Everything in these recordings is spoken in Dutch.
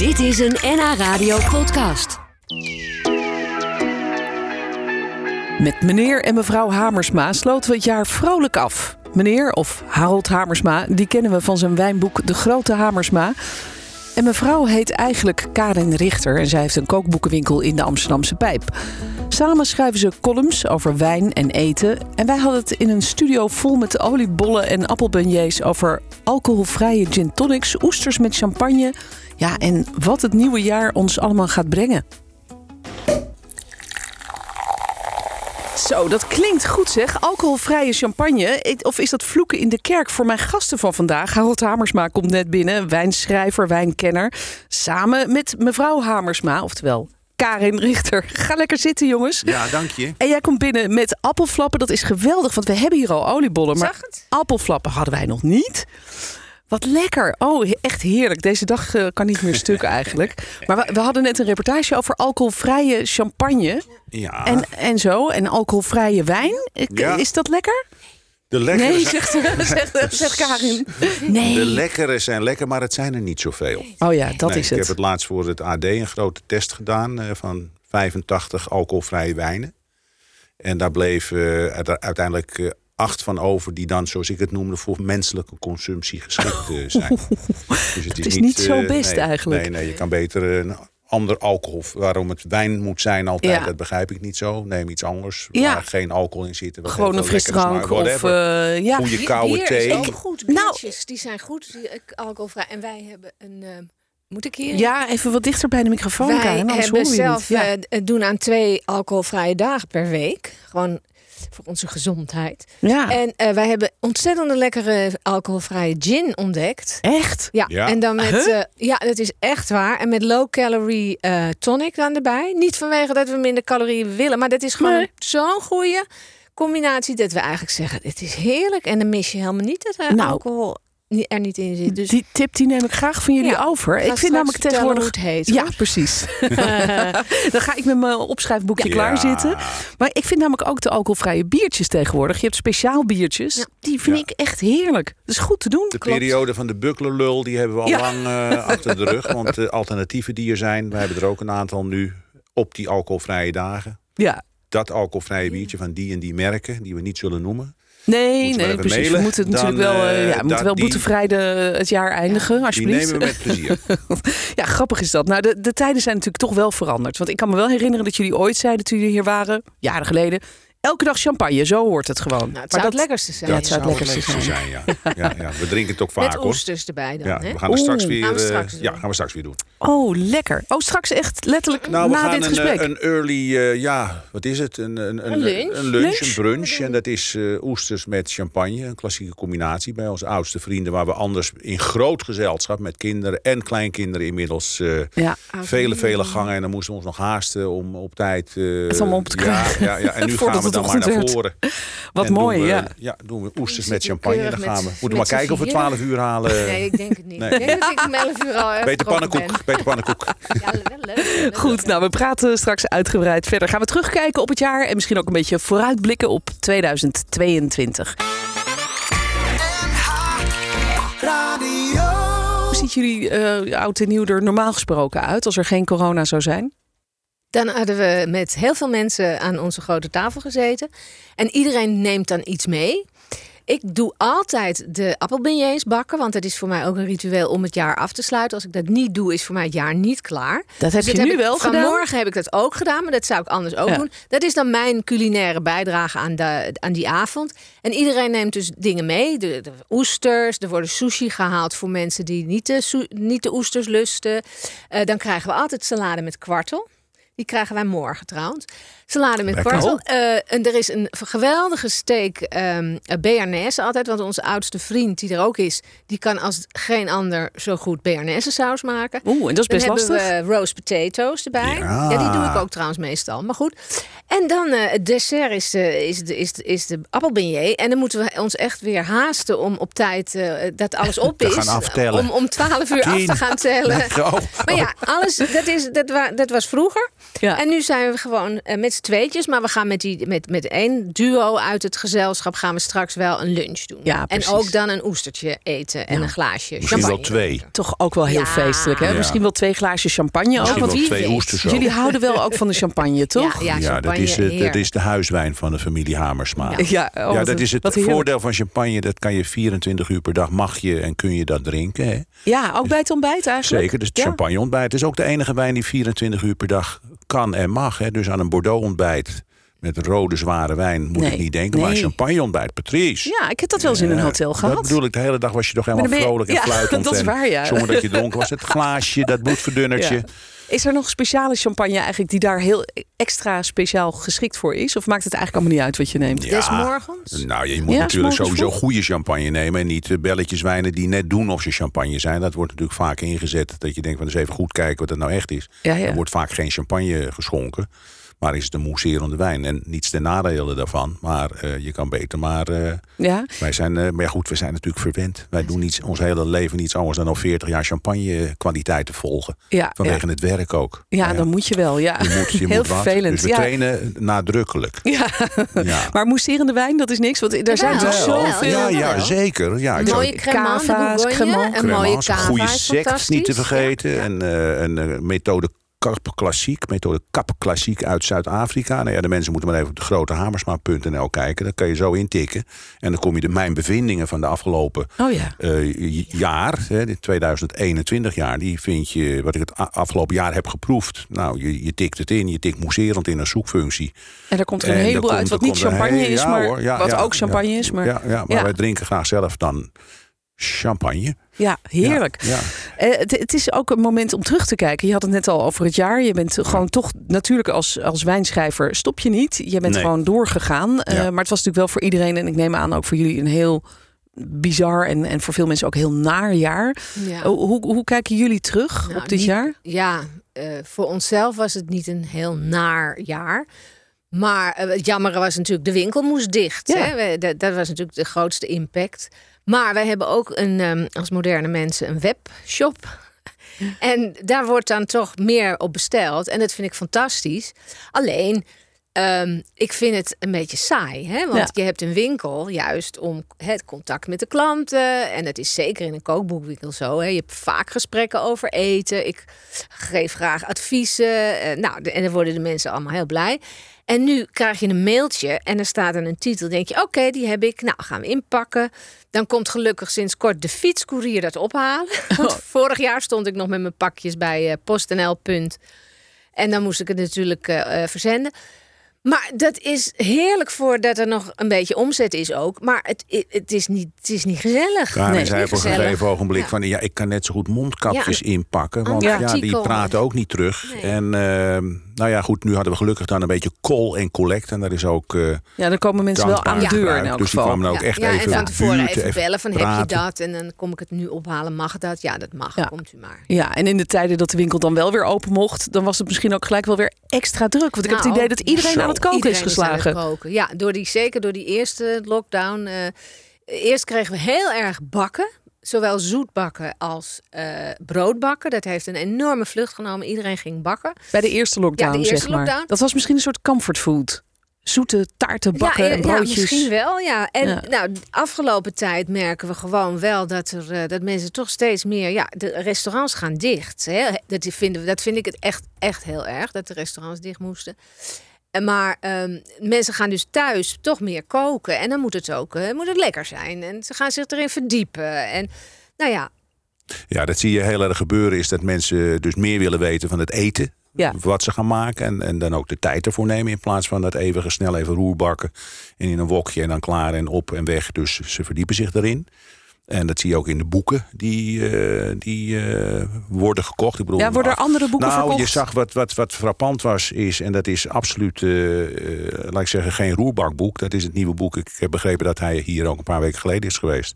Dit is een NH Radio podcast. Met meneer en mevrouw Hamersma sloten we het jaar vrolijk af. Meneer, of Harold Hamersma, die kennen we van zijn wijnboek De Grote Hamersma. En mevrouw heet eigenlijk Karin Richter en zij heeft een kookboekenwinkel in de Amsterdamse Pijp. Samen schrijven ze columns over wijn en eten. En wij hadden het in een studio vol met oliebollen en appelbeignets over alcoholvrije gin tonics, oesters met champagne. Ja, en wat het nieuwe jaar ons allemaal gaat brengen. Zo, dat klinkt goed zeg. Alcoholvrije champagne. Of is dat vloeken in de kerk voor mijn gasten van vandaag? Harold Hamersma komt net binnen, wijnschrijver, wijnkenner. Samen met mevrouw Hamersma, oftewel Karin Richter. Ga lekker zitten, jongens. Ja, dank je. En jij komt binnen met appelflappen. Dat is geweldig, want we hebben hier al oliebollen. Maar Zag het? appelflappen hadden wij nog niet. Wat lekker. Oh, echt heerlijk. Deze dag eh, kan niet meer stuk eigenlijk. Maar we, we hadden net een reportage over alcoholvrije champagne. Ja, En, en zo. En alcoholvrije wijn. Ik- Ja. Is dat lekker? De lekkere, Nee, zegt, zegt, zegt Karin. Nee. de lekkere zijn lekker, maar het zijn er niet zoveel. Oh ja, dat Nee, is Ik heb het. het laatst voor het AD een grote test gedaan eh, van 85 alcoholvrije wijnen. En daar bleef eh, uiteindelijk eh, acht van over die dan, zoals ik het noemde, voor menselijke consumptie geschikt zijn. Dus het is niet zo best nee, eigenlijk. Nee, nee, je kan beter ander alcohol. Waarom het wijn moet zijn altijd, Ja. dat begrijp ik niet zo. Neem iets anders Ja. waar geen alcohol in zit. Gewoon een frisdrank of... eh, ja. Bier- koude bier thee. is ook goed. Nou- Biertjes, die zijn goed, die, eh, alcoholvrij. En wij hebben een... eh, moet ik hier? ja, even wat dichter bij de microfoon, wij. Anders hebben zelf. Ja. eh, het doen aan twee alcoholvrije dagen per week. Gewoon voor onze gezondheid. ja. En eh, wij hebben ontzettende lekkere alcoholvrije gin ontdekt. Echt? Ja, Ja. en dan met... Huh? eh, ja, dat is echt waar. En met low calorie eh, tonic dan erbij. Niet vanwege dat we minder calorieën willen. Maar dat is gewoon Nee. zo'n goede combinatie dat we eigenlijk zeggen... het is heerlijk. En dan mis je helemaal niet dat er Nou. alcohol er niet in zit. Dus Die tip die neem ik graag van jullie Ja, over. Ik vind namelijk tegenwoordig... hoe het heet, ja, hoor. precies. Dan ga ik met mijn opschrijfboekje Ja. klaar zitten. Maar ik vind namelijk ook de alcoholvrije biertjes tegenwoordig. Je hebt speciaal biertjes. Ja. Die vind Ja. ik echt heerlijk. Dat is goed te doen. De Klopt. periode van de bukklerlul die hebben we al Ja. lang eh, achter de rug. Want de alternatieven die er zijn, we hebben er ook een aantal nu op die alcoholvrije dagen. Ja. Dat alcoholvrije biertje van die en die merken, die we niet zullen noemen. Nee, Moeten nee, precies. mailen? We moeten het Dan, natuurlijk wel, eh, eh, ja, we moeten wel boetevrij de, het jaar eindigen, Die alsjeblieft. nemen we met plezier. Ja, grappig is dat. Nou, de, de tijden zijn natuurlijk toch wel veranderd. Want ik kan me wel herinneren dat jullie ooit zeiden toen jullie hier waren, jaren geleden. Elke dag champagne, zo hoort het gewoon. nou, het maar zou dat, het lekkerste zijn. Ja, het zou het lekkerste zijn. Ja. Ja, ja. We drinken het ook vaak Met hoor. oesters erbij dan. Ja, hè? we gaan er straks weer, Gaan we eh, straks ja, doen. gaan we straks weer doen. Oh, lekker. Oh, straks echt letterlijk Nou, na dit een, gesprek. eh, een early, eh, ja, wat is het? Een, een, een, Een lunch. Een lunch, Lunch? een brunch. En dat is oesters met champagne. Een klassieke combinatie bij onze oudste vrienden. Waar we anders in groot gezelschap met kinderen en kleinkinderen inmiddels... eh, ja. vele, vele gangen. En dan moesten we ons nog haasten om op tijd... eh, Het allemaal op te ja, krijgen. ja, ja, en nu gaan we dan maar naar werd. voren. Wat En mooi, doen we, ja. Ja, doen we oesters met champagne. Dan gaan we. Moeten we maar kijken of we vieren. 12 uur halen. Nee, ik denk het niet. Nee. Ik denk dat ik om 11 uur al Beter pannenkoek. Beter pannenkoek. Ja, wel leuk. Goed, nou, we praten straks uitgebreid verder. Gaan we terugkijken op het jaar en misschien ook een beetje vooruitblikken op 2022. Hoe ziet jullie eh, oud en nieuw er normaal gesproken uit als er geen corona zou zijn? Dan hadden we met heel veel mensen aan onze grote tafel gezeten. En iedereen neemt dan iets mee. Ik doe altijd de appelbeignets bakken, want dat is voor mij ook een ritueel om het jaar af te sluiten. Als ik dat niet doe, is voor mij het jaar niet klaar. Dat heb Dus je dat nu wel gedaan. Vanmorgen heb ik dat ook gedaan, maar dat zou ik anders ook Ja. doen. Dat is dan mijn culinaire bijdrage aan, de, aan die avond. En iedereen neemt dus dingen mee. De, de oesters, er worden sushi gehaald voor mensen die niet de, niet de oesters lusten. Eh, dan krijgen we altijd salade met kwartel. Die krijgen wij morgen trouwens. Salade met kwartel. Eh, en er is een geweldige steak ehm Béarnaise altijd. Want onze oudste vriend, die er ook is... die kan als geen ander zo goed Béarnaise saus maken. Oeh, en dat is Dan best hebben lastig. we roast potatoes erbij. Ja. Ja. die doe ik ook trouwens meestal. Maar goed. En dan eh, het dessert is de, is, de, is, de, is de appelbeignet. En dan moeten we ons echt weer haasten om op tijd eh, dat alles op Te is. gaan aftellen. Om, om 12 uur af te gaan tellen. Oh, Maar ja, alles, dat, is, dat, wa, dat was vroeger. Ja. En nu zijn we gewoon eh, met tweetjes. Maar we gaan met, die, met, met één duo uit het gezelschap... gaan we straks wel een lunch doen. Ja, en ook dan een oestertje eten en een glaasje Misschien wel champagne. twee. Toch ook wel heel Ja. feestelijk, hè? Ja. Misschien wel twee glaasjes champagne ook. Misschien Want wel wie twee oesters ook. jullie houden wel ook van de champagne, toch? Ja, ja, Ja, dat is, het- dat is de huiswijn van de familie Hamersma. Ja. Ja, oh, ja, dat een- is het voordeel van champagne. Dat kan je 24 uur per dag mag je en kun je dat drinken. Hè? Ja, ook bij het ontbijt eigenlijk. Zeker, dus het Ja. champagne ontbijt. Het is ook de enige wijn die 24 uur per dag kan en mag. Hè? Dus aan een Bordeaux ontbijt met rode zware wijn moet Nee, ik niet denken. Maar champagne ontbijt, Patrice. Ja, ik heb dat wel eens in een Eh, hotel gehad. Dat bedoel ik, de hele dag was je toch helemaal je- vrolijk en ja, fluitend. dat is waar, ja. Zonder dat je dronken was. Het glaasje, dat bloedverdunnertje. Ja. Is er nog speciale champagne eigenlijk die daar heel extra speciaal geschikt voor is? Of maakt het eigenlijk allemaal niet uit wat je neemt? Ja. Des morgens? Nou, je moet Ja, natuurlijk sowieso vroeg. goede champagne nemen. En niet eh, belletjes wijnen die net doen of ze champagne zijn. Dat wordt natuurlijk vaak ingezet. Dat je denkt, van eens even goed kijken wat het nou echt is. Ja, ja. Er wordt vaak geen champagne geschonken. Maar is het een mousserende wijn. En niets ten nadele daarvan. Maar eh, je kan beter maar... eh, Ja, wij zijn, eh, maar ja, goed, we zijn natuurlijk verwend. Wij doen niets, ons hele leven niets anders dan al 40 jaar champagne kwaliteit te volgen. ja, Vanwege ja. het werk ook. ja, dan moet je wel. Ja. je moet, je heel moet vervelend. Dus we ja. trainen nadrukkelijk. Ja. Ja. maar mousserende wijn, dat is niks. Want er zijn toch Wel, zoveel. ja, ja, zeker. Ja, ik mooie Cava's, cremant. Een mooie Cremants, cava goede sect niet te vergeten. Ja. En eh, een eh, methode Kap Klassiek, methode Kap Klassiek uit Zuid-Afrika. Nou ja, de mensen moeten maar even op de grotehamersma.nl kijken. Dan kan je zo intikken. En dan kom je de mijn bevindingen van de afgelopen Oh ja. eh, jaar, hè, dit 2021 jaar, die vind je, wat ik het afgelopen jaar heb geproefd. Nou, je, je tikt het in, je tikt mousserend in een zoekfunctie. En daar komt er een En heleboel uit wat niet champagne is, maar wat ook champagne is. Maar Ja, ja, maar wij drinken graag zelf dan champagne. ja, heerlijk. Ja, Eh, het, het is ook een moment om terug te kijken. Je had het net al over het jaar. Je bent gewoon toch natuurlijk als, als wijnschrijver stop je niet. Je bent Nee. gewoon doorgegaan. Eh, Ja. maar het was natuurlijk wel voor iedereen en ik neem aan ook voor jullie een heel bizar en, en voor veel mensen ook heel naar jaar. Ja. Oh, Hoe, hoe kijken jullie terug Nou, op dit niet- jaar? Ja, eh, voor onszelf was het niet een heel naar jaar. Maar eh, het jammere was natuurlijk, de winkel moest dicht. Ja. Hè? We- dat, dat was natuurlijk de grootste impact. Maar wij hebben ook een, ehm, als moderne mensen een webshop. En daar wordt dan toch meer op besteld. En dat vind ik fantastisch. Alleen, ehm, ik vind het een beetje saai. Hè? Want Ja. je hebt een winkel juist om het contact met de klanten. En het is zeker in een kookboekwinkel zo. Hè? Je hebt vaak gesprekken over eten. Ik geef graag adviezen. Eh, nou, de- en dan worden de mensen allemaal heel blij. En nu krijg je een mailtje en er staat dan een titel. denk je, oké, die heb ik. Nou, gaan we inpakken. Dan komt gelukkig sinds kort de fietscourier dat ophalen. Want vorig jaar stond ik nog met mijn pakjes bij eh, PostNL. Punt. En dan moest ik het natuurlijk eh, eh, verzenden. Maar dat is heerlijk voordat er nog een beetje omzet is ook. Maar het, het, is, niet, het is niet gezellig. Karin Nee, zei op een gegeven ogenblik Ja. van... ja, ik kan net zo goed mondkapjes Ja, inpakken. Want ja, die praten ook niet terug. Nee. En ehm, nou ja, goed, nu hadden we gelukkig dan een beetje call en collect. En daar is ook eh Ja, dan komen mensen wel aan de deur in elk Dus die kwamen ook Ja, echt ja, even en van tevoren even bellen van praten. heb je dat? En dan kom ik het nu ophalen. Mag dat? Ja, dat mag. Ja. Komt u maar. Ja, en in de tijden dat de winkel dan wel weer open mocht, dan was het misschien ook gelijk wel weer extra druk. Want ik heb het Nou, idee dat iedereen zo. aan het koken Iedereen is aan het geslagen. koken. Ja, door die, zeker door die eerste lockdown. eh, eerst kregen we heel erg bakken. Zowel zoetbakken als eh broodbakken. Dat heeft een enorme vlucht genomen. Iedereen ging bakken. Bij de eerste lockdown, Ja, de eerste zeg maar. Dat was misschien een soort comfortfood. Zoete taarten bakken ja, en ja, broodjes. misschien wel, ja. En Ja. nou, de afgelopen tijd merken we gewoon wel dat, er, eh, dat mensen toch steeds meer... Ja, de restaurants gaan dicht. Hè. Dat, vinden we, dat vind ik het echt, echt heel erg, dat de restaurants dicht moesten. Maar ehm, mensen gaan dus thuis toch meer koken. En dan moet het ook eh, moet het lekker zijn. En ze gaan zich erin verdiepen. En nou ja, Ja, dat zie je heel erg gebeuren. Is dat mensen dus meer willen weten van het eten. Ja. Wat ze gaan maken. En, en dan ook de tijd ervoor nemen. In plaats van dat even snel even roerbakken. En in een wokje en dan klaar en op en weg. Dus ze verdiepen zich erin. En dat zie je ook in de boeken die, eh, die eh, worden gekocht. Ik bedoel, Ja, worden er af- andere boeken nou, verkocht? je zag wat, wat, wat frappant was, is, en dat is absoluut, eh, laat ik zeggen, geen roerbakboek. Dat is het nieuwe boek. Ik heb begrepen dat hij hier ook een paar weken geleden is geweest.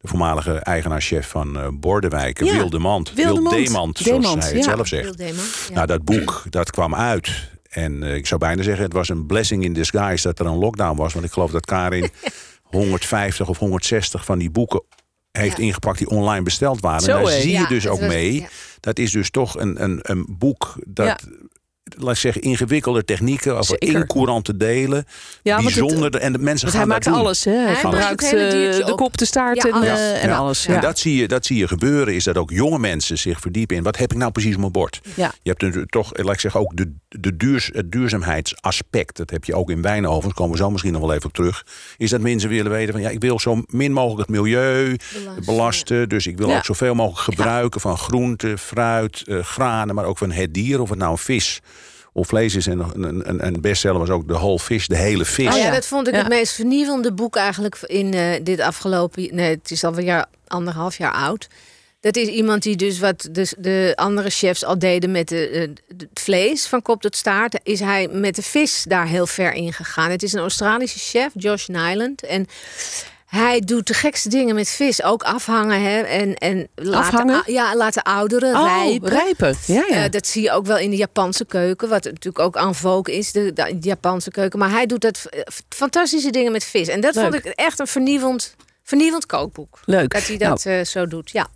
De voormalige eigenaar-chef van eh Bordewijk, Ja, Wildemand. Wildemand. Wild Demand, zoals Demand, hij het ja. zelf zegt. Ja. Nou, dat boek, dat kwam uit. En ik zou bijna zeggen, het was een blessing in disguise dat er een lockdown was. Want ik geloof dat Karin 150 of 160 van die boeken heeft Ja. ingepakt die online besteld waren. Zo, en daar zie je dus ook mee. Dat is dus toch een, een, een boek dat... Laat ik zeggen, ingewikkelde technieken over Zeker. incourante delen. Ja, het- bijzonder. en de mensen gaan hij dat maakt doen. alles, hè? Hij, Hij gebruikt eh, de op. kop, de staart Ja, en, alles. eh, en Ja. alles. En Ja. dat zie, je, dat zie je gebeuren, is dat ook jonge mensen zich verdiepen in wat heb ik nou precies op mijn bord. Ja. Je hebt natuurlijk toch, laat ik zeggen, ook de, de duurs, het duurzaamheidsaspect. Dat heb je ook in wijnovens, komen we zo misschien nog wel even op terug. Is dat mensen willen weten van ja, ik wil zo min mogelijk het milieu Belasten. belasten. Dus ik wil Ja. ook zoveel mogelijk gebruiken van groenten, fruit, eh, granen, maar ook van het dier, of het nou een vis vlees is. En een, een, een bestseller was ook de whole fish, de hele vis. Oh ja, ja. dat vond ik Ja. het meest vernieuwende boek eigenlijk in eh, dit afgelopen... Nee, het is alweer jaar, anderhalf jaar oud. Dat is iemand die dus wat de, de andere chefs al deden met de, eh, de- het vlees van kop tot staart. Is hij met de vis daar heel ver in gegaan. Het is een Australische chef, Josh Nyland. En hij doet de gekste dingen met vis. Ook afhangen hè, en, en laten, Afhangen? ja, laten ouderen Oh, rijpen. rijpen. Ja, ja. Eh, dat zie je ook wel in de Japanse keuken, wat natuurlijk ook aan vogue is, de, de Japanse keuken. Maar hij doet dat eh, fantastische dingen met vis. En dat Leuk. vond ik echt een vernieuwend, vernieuwend kookboek. Leuk. Dat hij dat eh, zo doet, ja.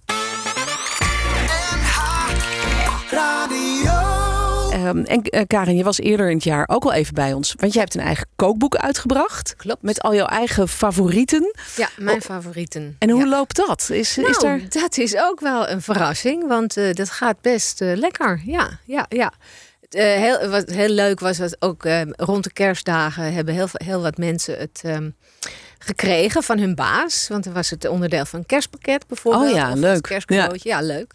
Ehm, en eh, Karin, je was eerder in het jaar ook al even bij ons. Want jij hebt een eigen kookboek uitgebracht. Klopt. Met al jouw eigen favorieten. Ja, mijn favorieten. En hoe ja. loopt dat? Is, Nou, is daar... dat is ook wel een verrassing, want eh, dat gaat best eh, lekker. Ja, ja, ja. Heel, wat heel leuk was, was ook rond de kerstdagen hebben heel, veel- heel wat mensen het ehm, gekregen van hun baas. Want dan was het onderdeel van een kerstpakket bijvoorbeeld. Oh ja, leuk. kerstcadeautje, ja. leuk.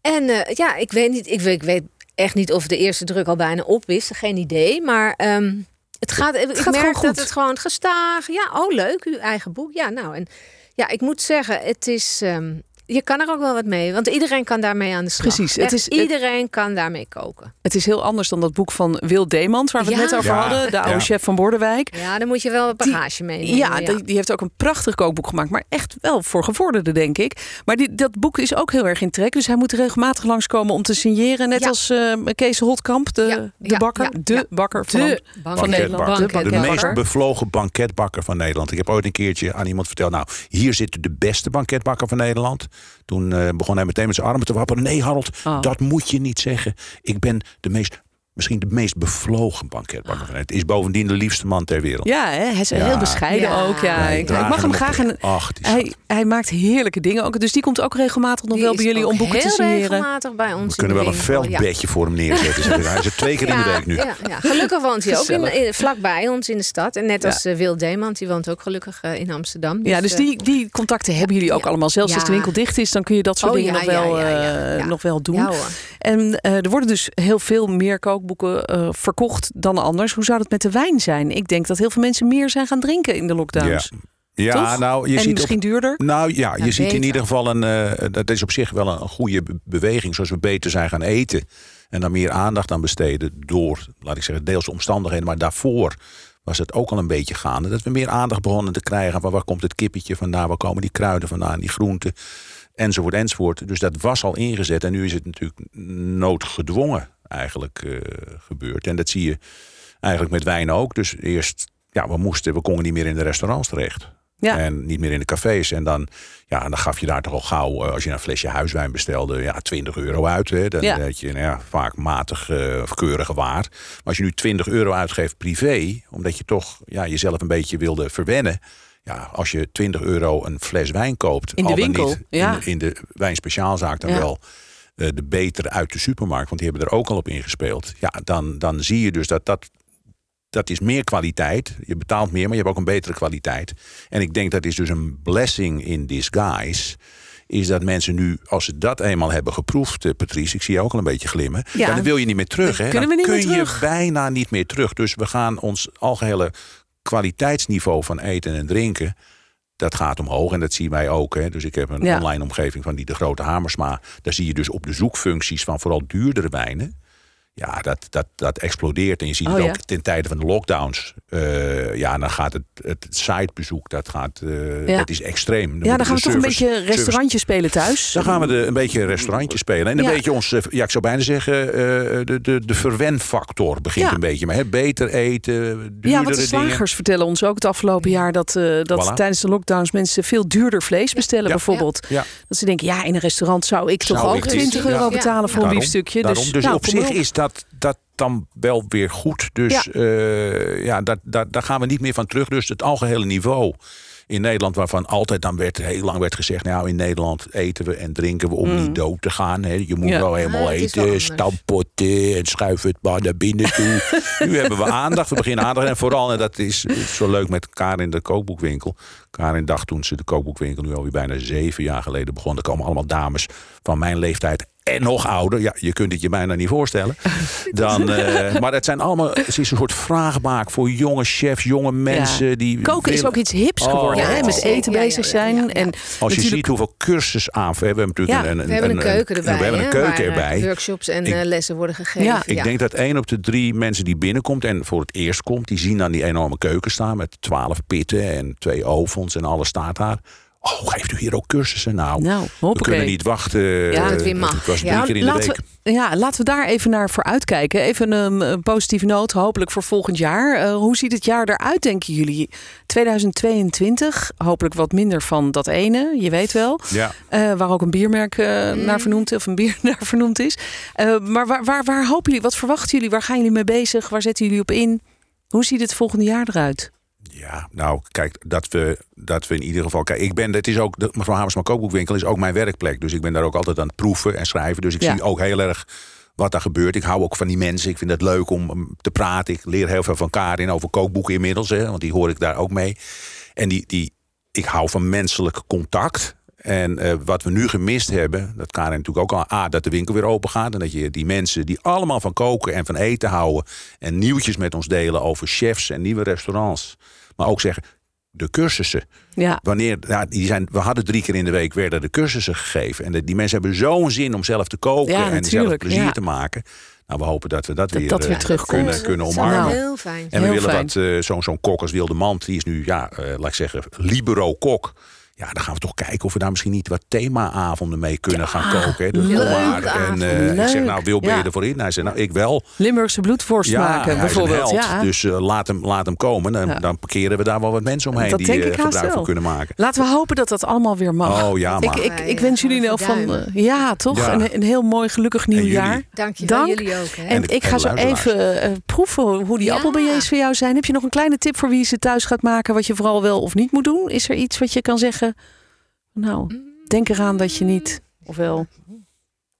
En ja, ik weet niet, ik weet, ik weet echt niet of de eerste druk al bijna op is. Geen idee, maar... ehm, het gaat, ik gaat merk gewoon goed. dat het gewoon gestaag. Ja, oh leuk, uw eigen boek. Ja, nou en ja, ik moet zeggen, het is. ehm, je kan er ook wel wat mee, want iedereen kan daarmee aan de slag. Precies, het is- het- iedereen kan daarmee koken. Het is heel anders dan dat boek van Wil Deemans, waar we het net over Ja, hadden. De oude ja. chef van Bordewijk. Ja, dan moet je wel Die- bagage meenemen. Ja, Die, die heeft ook een prachtig kookboek gemaakt. Maar echt wel voor gevorderden, denk ik. Maar die, dat boek is ook heel erg in trek. Dus hij moet regelmatig langskomen om te signeren. Net Ja. als eh, Kees Holtkamp, de, Ja, de bakker. ja, de ja. bakker van, De van Nederland. De De meest bevlogen banketbakker van Nederland. Ik heb ooit een keertje aan iemand verteld... nou, hier zit de beste banketbakker van Nederland. Toen eh, begon hij meteen met zijn armen te wapperen. Nee, Harold, Oh. dat moet je niet zeggen. Ik ben de meest, misschien de meest bevlogen banketbakker Nederland. Is bovendien de liefste man ter wereld. Ja, hè? hij is Ja. heel bescheiden Ja. ook. Ja. Ik, mag hem graag. op. En Ach, die hij, maakt heerlijke dingen ook. Dus die komt ook regelmatig nog Die wel bij jullie om boeken te heel signeren. regelmatig bij ons. We kunnen wel een veldbedje voor hem neerzetten. zeg ik. Hij is er twee keer in de week nu. Ja, ja. Gelukkig woont hij ook in, vlakbij ons in de stad. En net Ja. als eh, Wil Deemant, die woont ook gelukkig eh, in Amsterdam. Ja, dus eh, die, die contacten hebben jullie ook Ja. allemaal. Zelfs als de winkel dicht is, dan kun je dat soort Oh, dingen ja, nog, wel, eh, nog wel doen. En eh, er worden dus heel veel meer kookboeken eh, verkocht dan anders. Hoe zou dat met de wijn zijn? Ik denk dat heel veel mensen meer zijn gaan drinken in de lockdowns. Ja, Toch? nou, je en ziet op misschien duurder. Nou ja, je Ja, ziet in ieder geval een. eh, dat is op zich wel een, een goede be- beweging. Zoals we beter zijn gaan eten. En daar meer aandacht aan besteden. Door, laat ik zeggen, deels omstandigheden. Maar daarvoor was het ook al een beetje gaande. Dat we meer aandacht begonnen te krijgen. Van waar komt het kippetje vandaan? Waar komen die kruiden vandaan? Die groenten. Enzovoort, enzovoort. Dus dat was al ingezet. En nu is het natuurlijk noodgedwongen eigenlijk eh, gebeurd. En dat zie je eigenlijk met wijn ook. Dus eerst, ja, we moesten, we konden niet meer in de restaurants terecht. Ja. En niet meer in de cafés. En dan, ja, dan gaf je daar toch al gauw, eh, als je een flesje huiswijn bestelde, ja, 20 euro uit. Hè. Dan Ja. had je nou ja, vaak matig eh, of keurige waar. Maar als je nu 20 euro uitgeeft privé, omdat je toch ja, jezelf een beetje wilde verwennen. Ja, als je 20 euro een fles wijn koopt, In de al dan winkel, niet ja. in, in de wijnspeciaalzaak dan wel eh, de betere uit de supermarkt, want die hebben er ook al op ingespeeld. Ja, dan, dan zie je dus dat dat dat is meer kwaliteit. Je betaalt meer, maar je hebt ook een betere kwaliteit. En ik denk dat is dus een blessing in disguise. Is dat mensen nu, als ze dat eenmaal hebben geproefd, eh, Patrice, ik zie je ook al een beetje glimmen. Ja. Dan wil je niet meer terug. Hè? kunnen dan we niet kun je bijna niet meer terug. Dus we gaan ons algehele kwaliteitsniveau van eten en drinken. Dat gaat omhoog en dat zien wij ook. Hè. Dus ik heb een Ja. online omgeving van die de grote Hamersma. Daar zie je dus op de zoekfuncties van vooral duurdere wijnen. Ja, dat, dat, dat explodeert. En je ziet Oh, het ja. ook ten tijde van de lockdowns. Eh, ja, dan gaat het, het sitebezoek, dat, gaat, eh, Ja. dat is extreem. Ja, dan gaan we toch een service- beetje restaurantje spelen thuis. Dan gaan we de, een beetje een restaurantje spelen. En een Ja. beetje ons, eh, ja, ik zou bijna zeggen, eh, de, de, de verwenfactor begint Ja. een beetje. Maar hè, beter eten, duurdere Ja, want de dingen. slagers vertellen ons ook het afgelopen jaar dat, eh, dat Voilà. tijdens de lockdowns mensen veel duurder vlees bestellen, Ja. bijvoorbeeld. Ja. Dat ze denken, ja, in een restaurant zou ik toch ook ik dit- 20 ja. euro Ja. betalen voor een biefstukje. daarom. Dus, Dus, nou, op zich is dat, dat dan wel weer goed. Dus Ja. ja, ja daar, daar, daar gaan we niet meer van terug. Dus het algehele niveau in Nederland, waarvan altijd dan werd, heel lang werd gezegd... nou, in Nederland eten we en drinken we om niet dood te gaan. Hè. Je moet Mm. Ja. wel helemaal Ja, wel eten, stampotten en schuif het maar naar binnen toe. nu hebben we aandacht, we beginnen aandacht. En vooral, en dat is zo leuk met Karin de kookboekwinkel. Karin dacht toen ze de kookboekwinkel nu alweer bijna zeven jaar geleden begon. Er komen allemaal dames van mijn leeftijd en nog ouder. Ja, je kunt het je bijna niet voorstellen. Dan, eh, maar het zijn allemaal, het is een soort vraagbaak voor jonge chefs, jonge mensen. Die Koken is ook iets hips Oh. geworden, Ja, hè? Met zeker. eten Ja, ja, bezig ja, zijn. ja, ja. En Als je natuurlijk- ziet hoeveel cursus aan. We hebben natuurlijk Ja, een, een, We hebben een keuken erbij. We hebben een keuken waar, erbij. Workshops en Ik- eh, lessen worden gegeven. Ja. Ik denk dat één op de drie mensen die binnenkomt en voor het eerst komt, die zien dan die enorme keuken staan met twaalf pitten en twee ovens en alles staat daar. Oh, geeft u hier ook cursussen? Nou, Nou, we kunnen niet wachten. Ja, Eh, het weer mag. Het was drie Ja, keer in de laten week. we, ja, laten we daar even naar vooruit kijken. Even een, een positieve noot, hopelijk voor volgend jaar. Eh, hoe ziet het jaar eruit, denken jullie? 2022, hopelijk wat minder van dat ene, je weet wel. Ja. Eh, waar ook een biermerk naar vernoemd of een bier naar vernoemd is. Eh, maar waar, waar, waar hopen jullie, wat verwachten jullie? Waar gaan jullie mee bezig? Waar zetten jullie op in? Hoe ziet het volgende jaar eruit? Ja, nou, kijk, dat we, dat we in ieder geval. Kijk, ik ben, het is ook, de mevrouw Hamersma Kookboekwinkel is ook mijn werkplek. Dus ik ben daar ook altijd aan het proeven en schrijven. Dus ik Ja. zie ook heel erg wat daar gebeurt. Ik hou ook van die mensen. Ik vind het leuk om te praten. Ik leer heel veel van Karin over kookboeken inmiddels, hè, want die hoor ik daar ook mee. En die, die, ik hou van menselijk contact. En eh, wat we nu gemist hebben, dat Karin natuurlijk ook al... A, dat de winkel weer open gaat. En dat je die mensen die allemaal van koken en van eten houden... en nieuwtjes met ons delen over chefs en nieuwe restaurants. Maar ook zeggen, de cursussen. Ja, Wanneer, ja, die zijn, we hadden drie keer in de week werden de cursussen gegeven. En de- die mensen hebben zo'n zin om zelf te koken Ja, en zelf plezier ja. te maken. Nou, we hopen dat we dat, Dat weer, dat weer eh, terugkomt. kunnen, kunnen Dat omarmen. heel fijn En we Heel willen fijn. wat, eh, zo'n zo'n kok als Wilde Mand, die is nu, ja, eh, laat ik zeggen, libero-kok. Ja, dan gaan we toch kijken of we daar misschien niet wat themaavonden mee kunnen gaan koken. Hè. Dus leuk. En eh, ik zeg, nou, Wil, ben je ervoor in? Hij zei, nou, ik wel. Limburgse bloedworst maken hij is een bijvoorbeeld. held, Ja. Dus eh, laat, hem, laat hem komen. Dan, Ja. dan parkeren we daar wel wat mensen omheen Dat die denk ik haast gebruik van wel. kunnen maken. Laten we hopen dat dat allemaal weer mag. Oh ja, ik, maar. ik, ik wens jullie geval van, ja, toch? Ja. Een, een heel mooi, gelukkig nieuw jullie? jaar. Dank je wel, Dank. jullie ook. Hè? En ik ga zo even proeven hoe die Ja. appelbeignets voor jou zijn. Heb je nog een kleine tip voor wie ze thuis gaat maken, wat je vooral wel of niet moet doen? Is er iets wat je kan zeggen? Nou, denk eraan dat je niet, ofwel,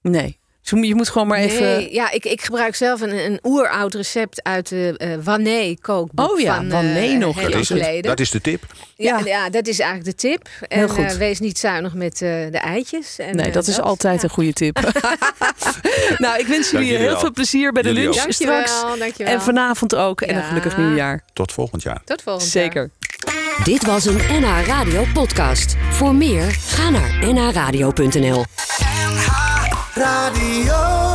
nee. Dus je moet gewoon maar even. Nee, ja, ik, ik gebruik zelf een, een oeroud recept uit de eh Wanné kookboek Oh ja, van Wanné eh, nog. Dat is, het. dat is de tip. ja, Ja. ja. dat is eigenlijk de tip. En Heel goed. eh, wees niet zuinig met eh, de eitjes. En, Nee, dat is altijd een goede tip. nou, ik wens jullie jullie heel veel plezier bij de lunch. Dankjewel, straks. dankjewel. En vanavond ook. En een gelukkig nieuwjaar. Tot volgend jaar. Tot volgend jaar. Zeker. Dit was een NH Radio podcast. Voor meer, ga naar nhradio.nl. Radio.